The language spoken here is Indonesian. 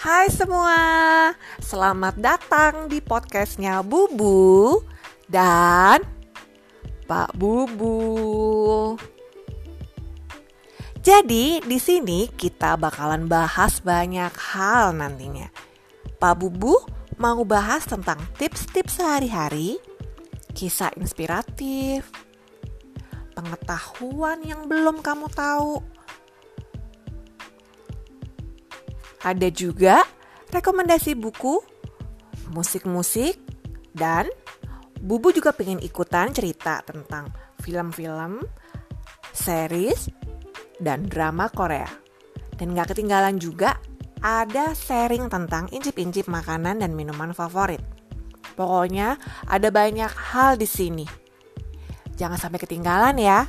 Hai semua, selamat datang di podcastnya Bubu dan Pak Bubu. Jadi di sini kita bakalan bahas banyak hal nantinya. Pak Bubu mau bahas tentang tips-tips sehari-hari, kisah inspiratif, pengetahuan yang belum kamu tahu. Ada juga rekomendasi buku, musik-musik, dan Bubu juga pengen ikutan cerita tentang film-film, series, dan drama Korea. Dan gak ketinggalan juga ada sharing tentang incip-incip makanan dan minuman favorit. Pokoknya ada banyak hal di sini. Jangan sampai ketinggalan ya.